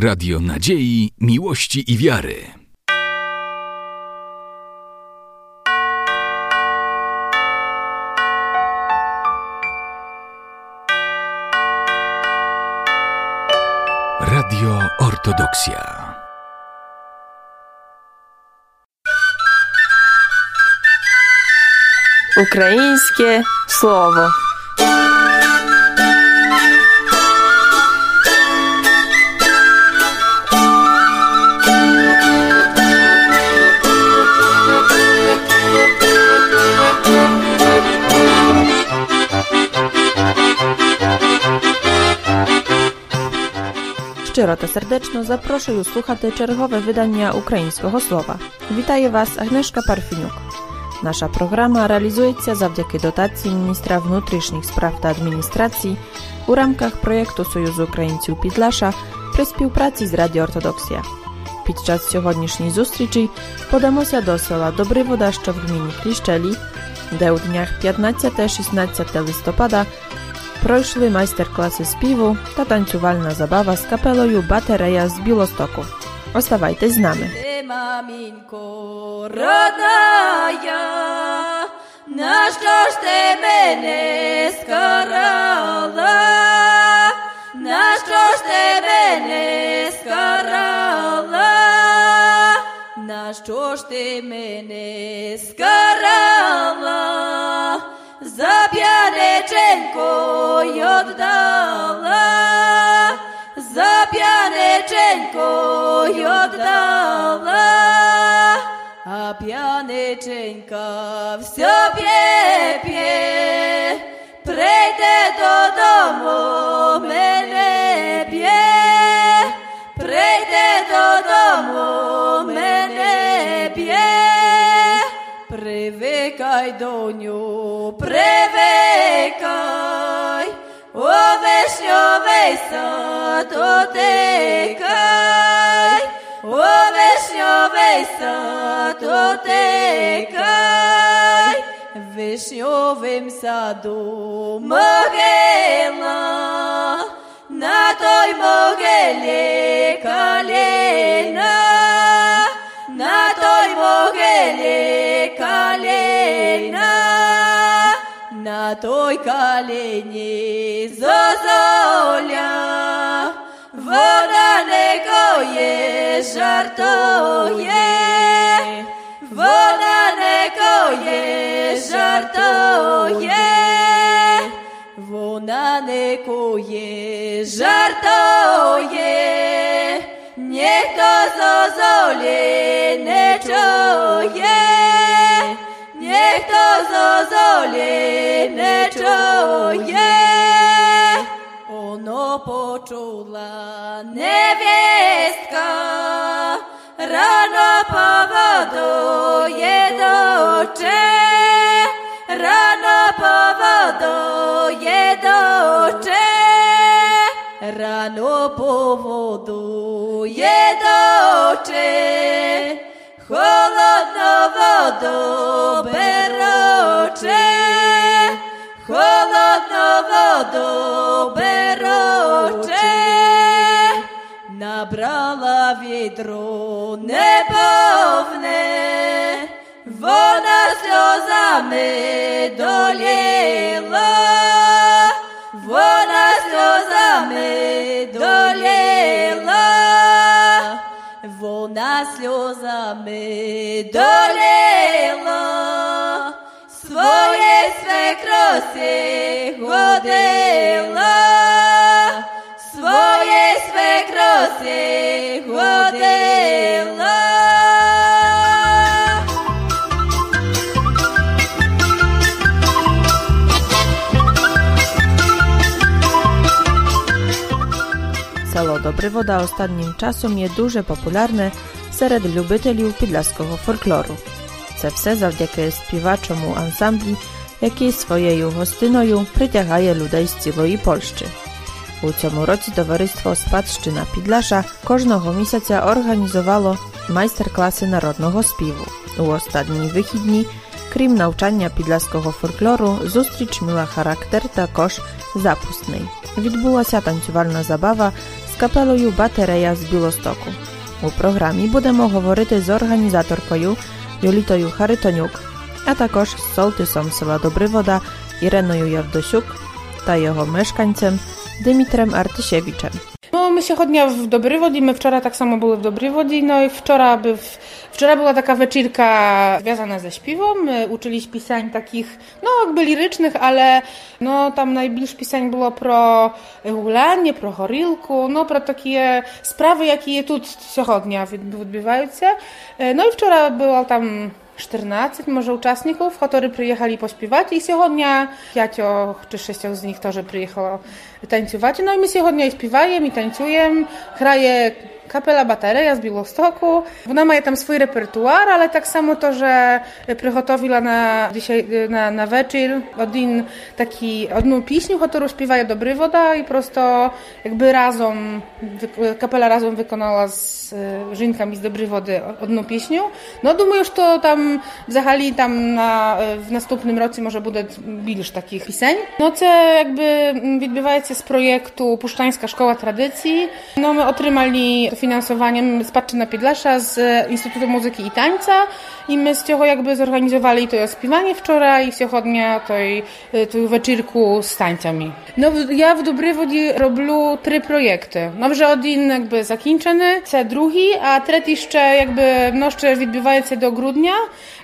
Radio Nadziei, Miłości i Wiary. Radio Ortodoksja. Ukraińskie słowo. Щиро та сердечно запрошую слухати чергове видання українського слова. Вітає вас Агнешка Парфінюк. Наша програма реалізується завдяки дотації міністра внутрішніх справ та адміністрації у рамках проєкту Союзу українців Підлаша при співпраці з Радіо Ортодоксія. Під час сьогоднішньої зустрічі подаmoся до села Добривода, що в гміні Кліщелі, де у днях 15-16 листопада пройшли майстер-класи співу та танцювальна забава з капелою Батарея з Білостоку. Оставайтесь з нами. Мамінько, родная, на що ж ти мене скарала? На що ж ти мене скарала? На що ж ти мене скарала? За п'яниченько й отдала, за п'яниченько й отдала, а п'яниченька все п'є, п'є, прийде додому, мене п'є, kaj do nju prevekaj, o vešnjovej sad otekaj, o vešnjovej sad otekaj, vešnjovim sadu mogela, na toj mogelje. на той калині зозоля, вона не коє жартує, вона не коє жартує, вона не коє жартує, ніхто зозолі не чує, ніхто зозолі не чує. Оно почула невістка, рано поводує доче, рано поводує доче, рано поводує доче, холодну воду бероче, холодну воду бероче, набрала відро неповне, вона сльозами доліла, вона сльозами доліла, вона сльозами доліла, своє свекросі годила, своє свекросі годила. Село Добривода останнім часом є дуже популярне серед любителів підляського фольклору. Це все завдяки співачому ансамблі, який своєю гостиною притягає людей з цілої Польщі. У цьому році товариство Спадщина Підлаша кожного місяця організувало майстер-класи народного співу. У останні вихідні, крім навчання підляського фольклору, зустріч мила характер також запусний. Відбулася танцювальна забава з капелою Батарея з Білостоку. У програмі будемо говорити з організаторкою Юлітою Харитонюк, а також з солтисом села Добривода Іреною Явдосюк та його мешканцем Dymitrem Artysiewiczem. No, my się chodnia w Dobrywod i my wczoraj tak samo były w Dobrywodzie. No i wczoraj, by, wczoraj była taka wieczirka związana ze śpiwą. My uczyliśmy pisań takich, no jakby lirycznych, ale no tam najbliższe pisań było pro gulanie, pro chorilku, no pro takie sprawy, jakie tu schodnia odbywają się. No i wczoraj było tam 14 może uczestników, chotory przyjechali pośpiewać i сьогодні п'ятьох czy sześcioch z nich тоже приїхало танцювати. No i my сьогодні śpiewamy i tańcujemy, hraje kapela Bateria z Biłostoku. Ona ma tam swój repertuar, ale tak samo to, że przygotowiła na dzisiaj na, na wieczór один taki одну пісню, którą śpiewają Dobry Woda i prosto jakby razem kapela razem wykonała z żynками z Dobry Wody одну пісню. No думаю, що там взагалі там на w następnym roku może буде більш takich пісень. No це jakby відбувається з проєкту Puszczańska Szkoła Tradycji. No my otrzymali finansowaniem z Patrzy na Piedlasza z Instytutu Muzyki i Tańca i my z tego jakby zorganizowali to śpiewanie wczoraj i siechodnia tej, tej wieczyrku z tańcami. No ja w Dobrywodzie robię trzy projekty. No, że один jakby zakończony, це drugi, a trzeci jeszcze jakby no jeszcze відбувається się do grudnia.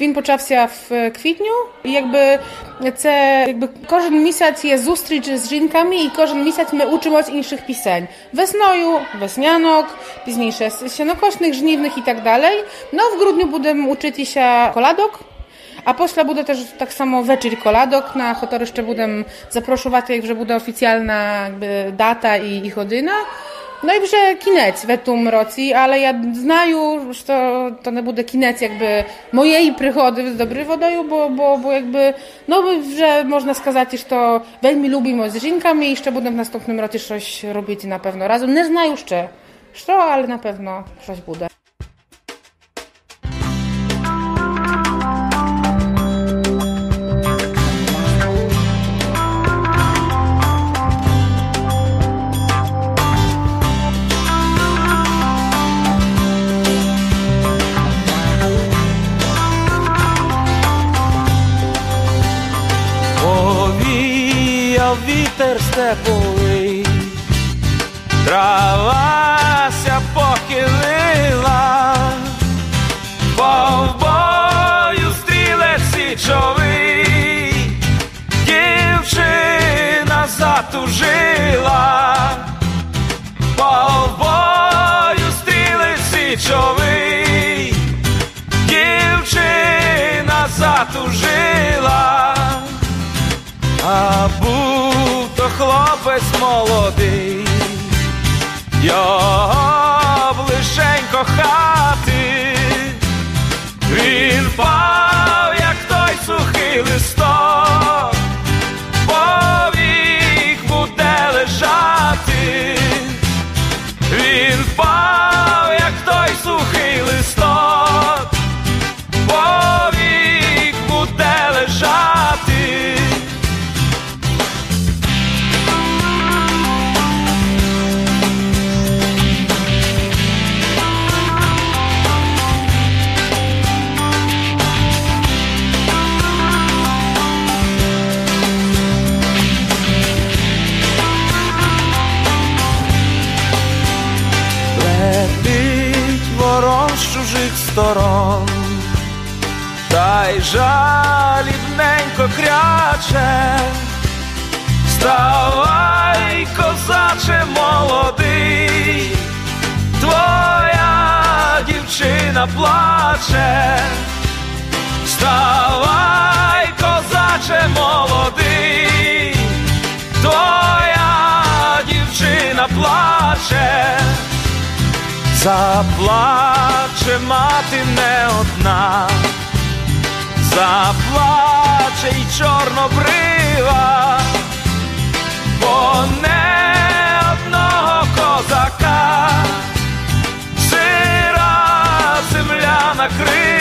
Він почався в квітню. І якби це якби кожен місяць є зустріч з жінками, і кожен місяць ми учимось інших пісень. Весною, веснянок, пізніше сінокосних, жнівних і так далі. No w grudniu будемо учитися koladok, a pośle буде też tak samo wieczór koladok, na chotor jeszcze будемо запрошувати, як вже буде офіційна якби, дата і, і година. No i że kinec w tym roku, ale ja znaju, że to, to nie będzie kinec jakby mojej przychody z dobry wodoju, bo, bo, bo jakby, no że można skazać, że to veľmi lubimy z żynkami i jeszcze będę w następnym roku coś robić na pewno razem. Nie znaju jeszcze, co, ale na pewno coś będzie. better step away. Drive хлопець молодий, його ближенько хати, він впав, як той сухий листок, повік буде лежати, він впав, як той сухий листок, Заплаче мати не одна, заплаче й чорнобрива, бо не одного козака, сира земля накрила,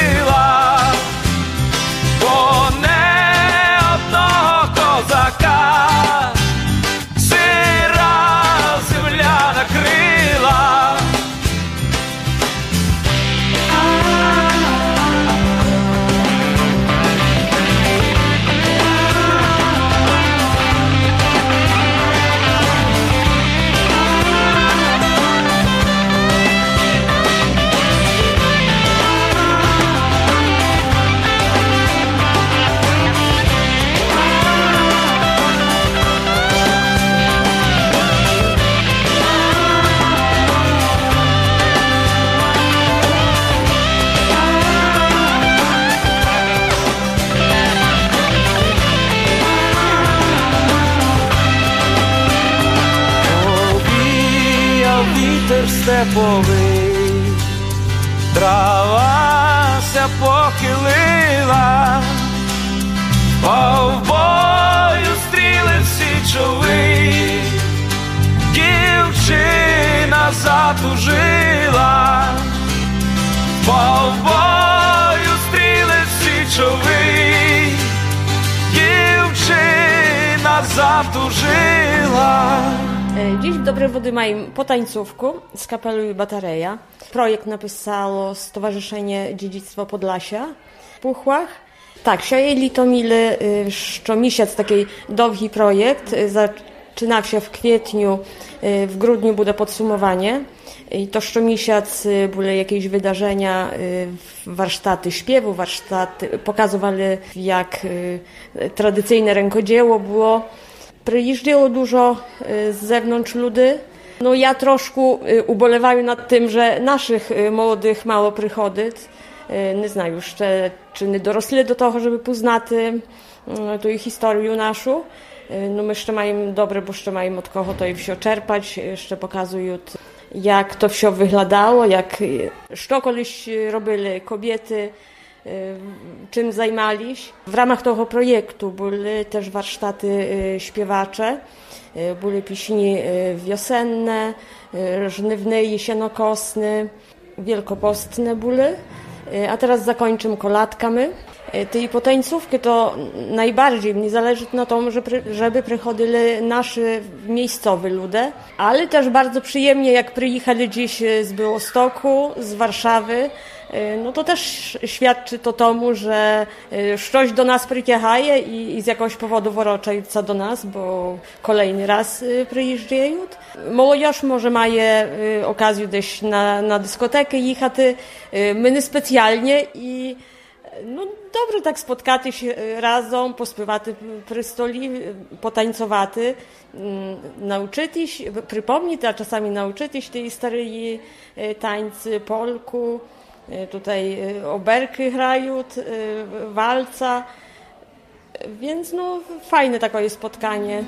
степовий, травася похилила, Повбою стріли всі чови, дівчина затужила, Повбою стріли всі чови, дівчина затужила. E, dziś Dobre Wody Mają po tańcówku z kapeli Batareja. Projekt napisało Stowarzyszenie Dziedzictwo Podlasia w Puchłach. Tak, siedzieli to mile, y, co miesiąc taki długi projekt. Y, zaczyna się w kwietniu, y, w grudniu będzie podsumowanie. I to co miesiąc były jakieś wydarzenia, warsztaty śpiewu, warsztaty, pokazywali jak tradycyjne rękodzieło było. Przyjeżdżało dużo y, z zewnątrz ludy. No ja troszkę y, ubolewаю nad tym, że naszych y, młodych mało przychodzi. Nie znam jeszcze, czy nie dorosli do tego, żeby poznać y, tu historię naszą. No my jeszcze mają dobre, bo jeszcze mają od kogo to i wsio czerpać. Jeszcze pokazują, jak to wsio wyglądało, jak co kiedyś robili kobiety, czym zajmali się. W ramach tego projektu były też warsztaty y, śpiewacze, y, były pieśni y, wiosenne, y, żnywne, jesienokosne, wielkopostne były. Y, A teraz zakończym koladkami. Y, Tej potańcówki to najbardziej mnie zależy na tym, żeby, przychodzili nasi miejscowi ludzie, ale też bardzo przyjemnie, jak przyjechali dziś z Białostoku, z Warszawy, y, no to też świadczy to tomu, że y, coś do nas przyjechaje i, i z jakiegoś powodu woroczająca do nas, bo kolejny raz y, przyjeżdżają. Młodzież może maje y, okazję gdzieś na, na dyskotekę jechać, y, my nie specjalnie i no dobrze tak spotkaty się y, razem, pospiewaty przy stoli, y, potańcowaty, mm, nauczyć, przypomnieć, a czasami nauczyć tej starej y, tańcy, polku, y, tutaj y, oberki grają, y, walca, więc no fajne takie spotkanie.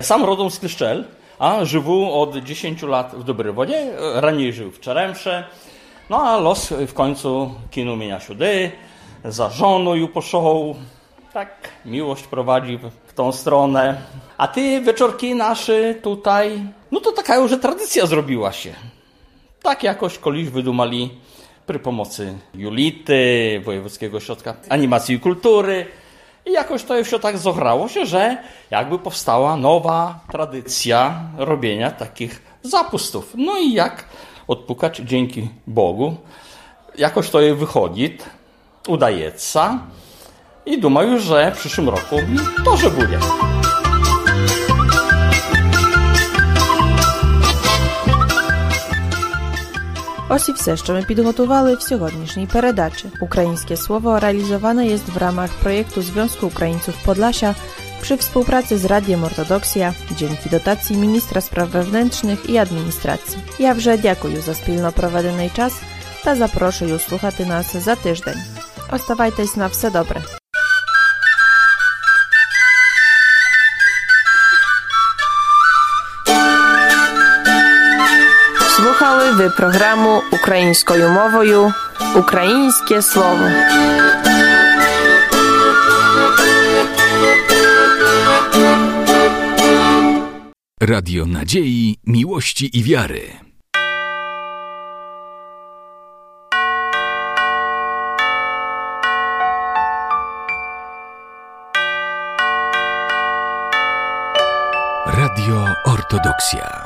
Sam rodą z Kleszczel, a żył od 10 lat w Dobrywodzie, raniej żył w Czeremsze, no a los w końcu kinu mienia siódy, za żoną ją poszedł, tak. Miłość prowadzi w tą stronę. A ty wieczorki nasze tutaj, no to taka już tradycja zrobiła się. Tak jakoś koliś wydumali przy pomocy Julity, Wojewódzkiego Środka Animacji i Kultury, I jakoś to się tak zograło się, że jakby powstała nowa tradycja robienia takich zapustów. No i jak odpukać dzięki Bogu, jakoś to je wychodzi, udaje się i думаю, że w przyszłym roku тоже będzie. Ось і все, що ми підготували в сьогоднішній передачі. Українське слово реалізоване є в рамах проєкту Związku Ukraińców Podlasia przy współpracy z Radiem Ortodoksja dzięki dotacji Ministra Spraw Wewnętrznych i Administracji. Ja вже дякую за спільно проведений час та запрошую слухати нас за тиждень. Оставайтесь на все добре. Wy programu ukraińskojumowoju «Ukraińskie słowo». Radio Nadziei, Miłości i Wiary. Radio Ortodoksja.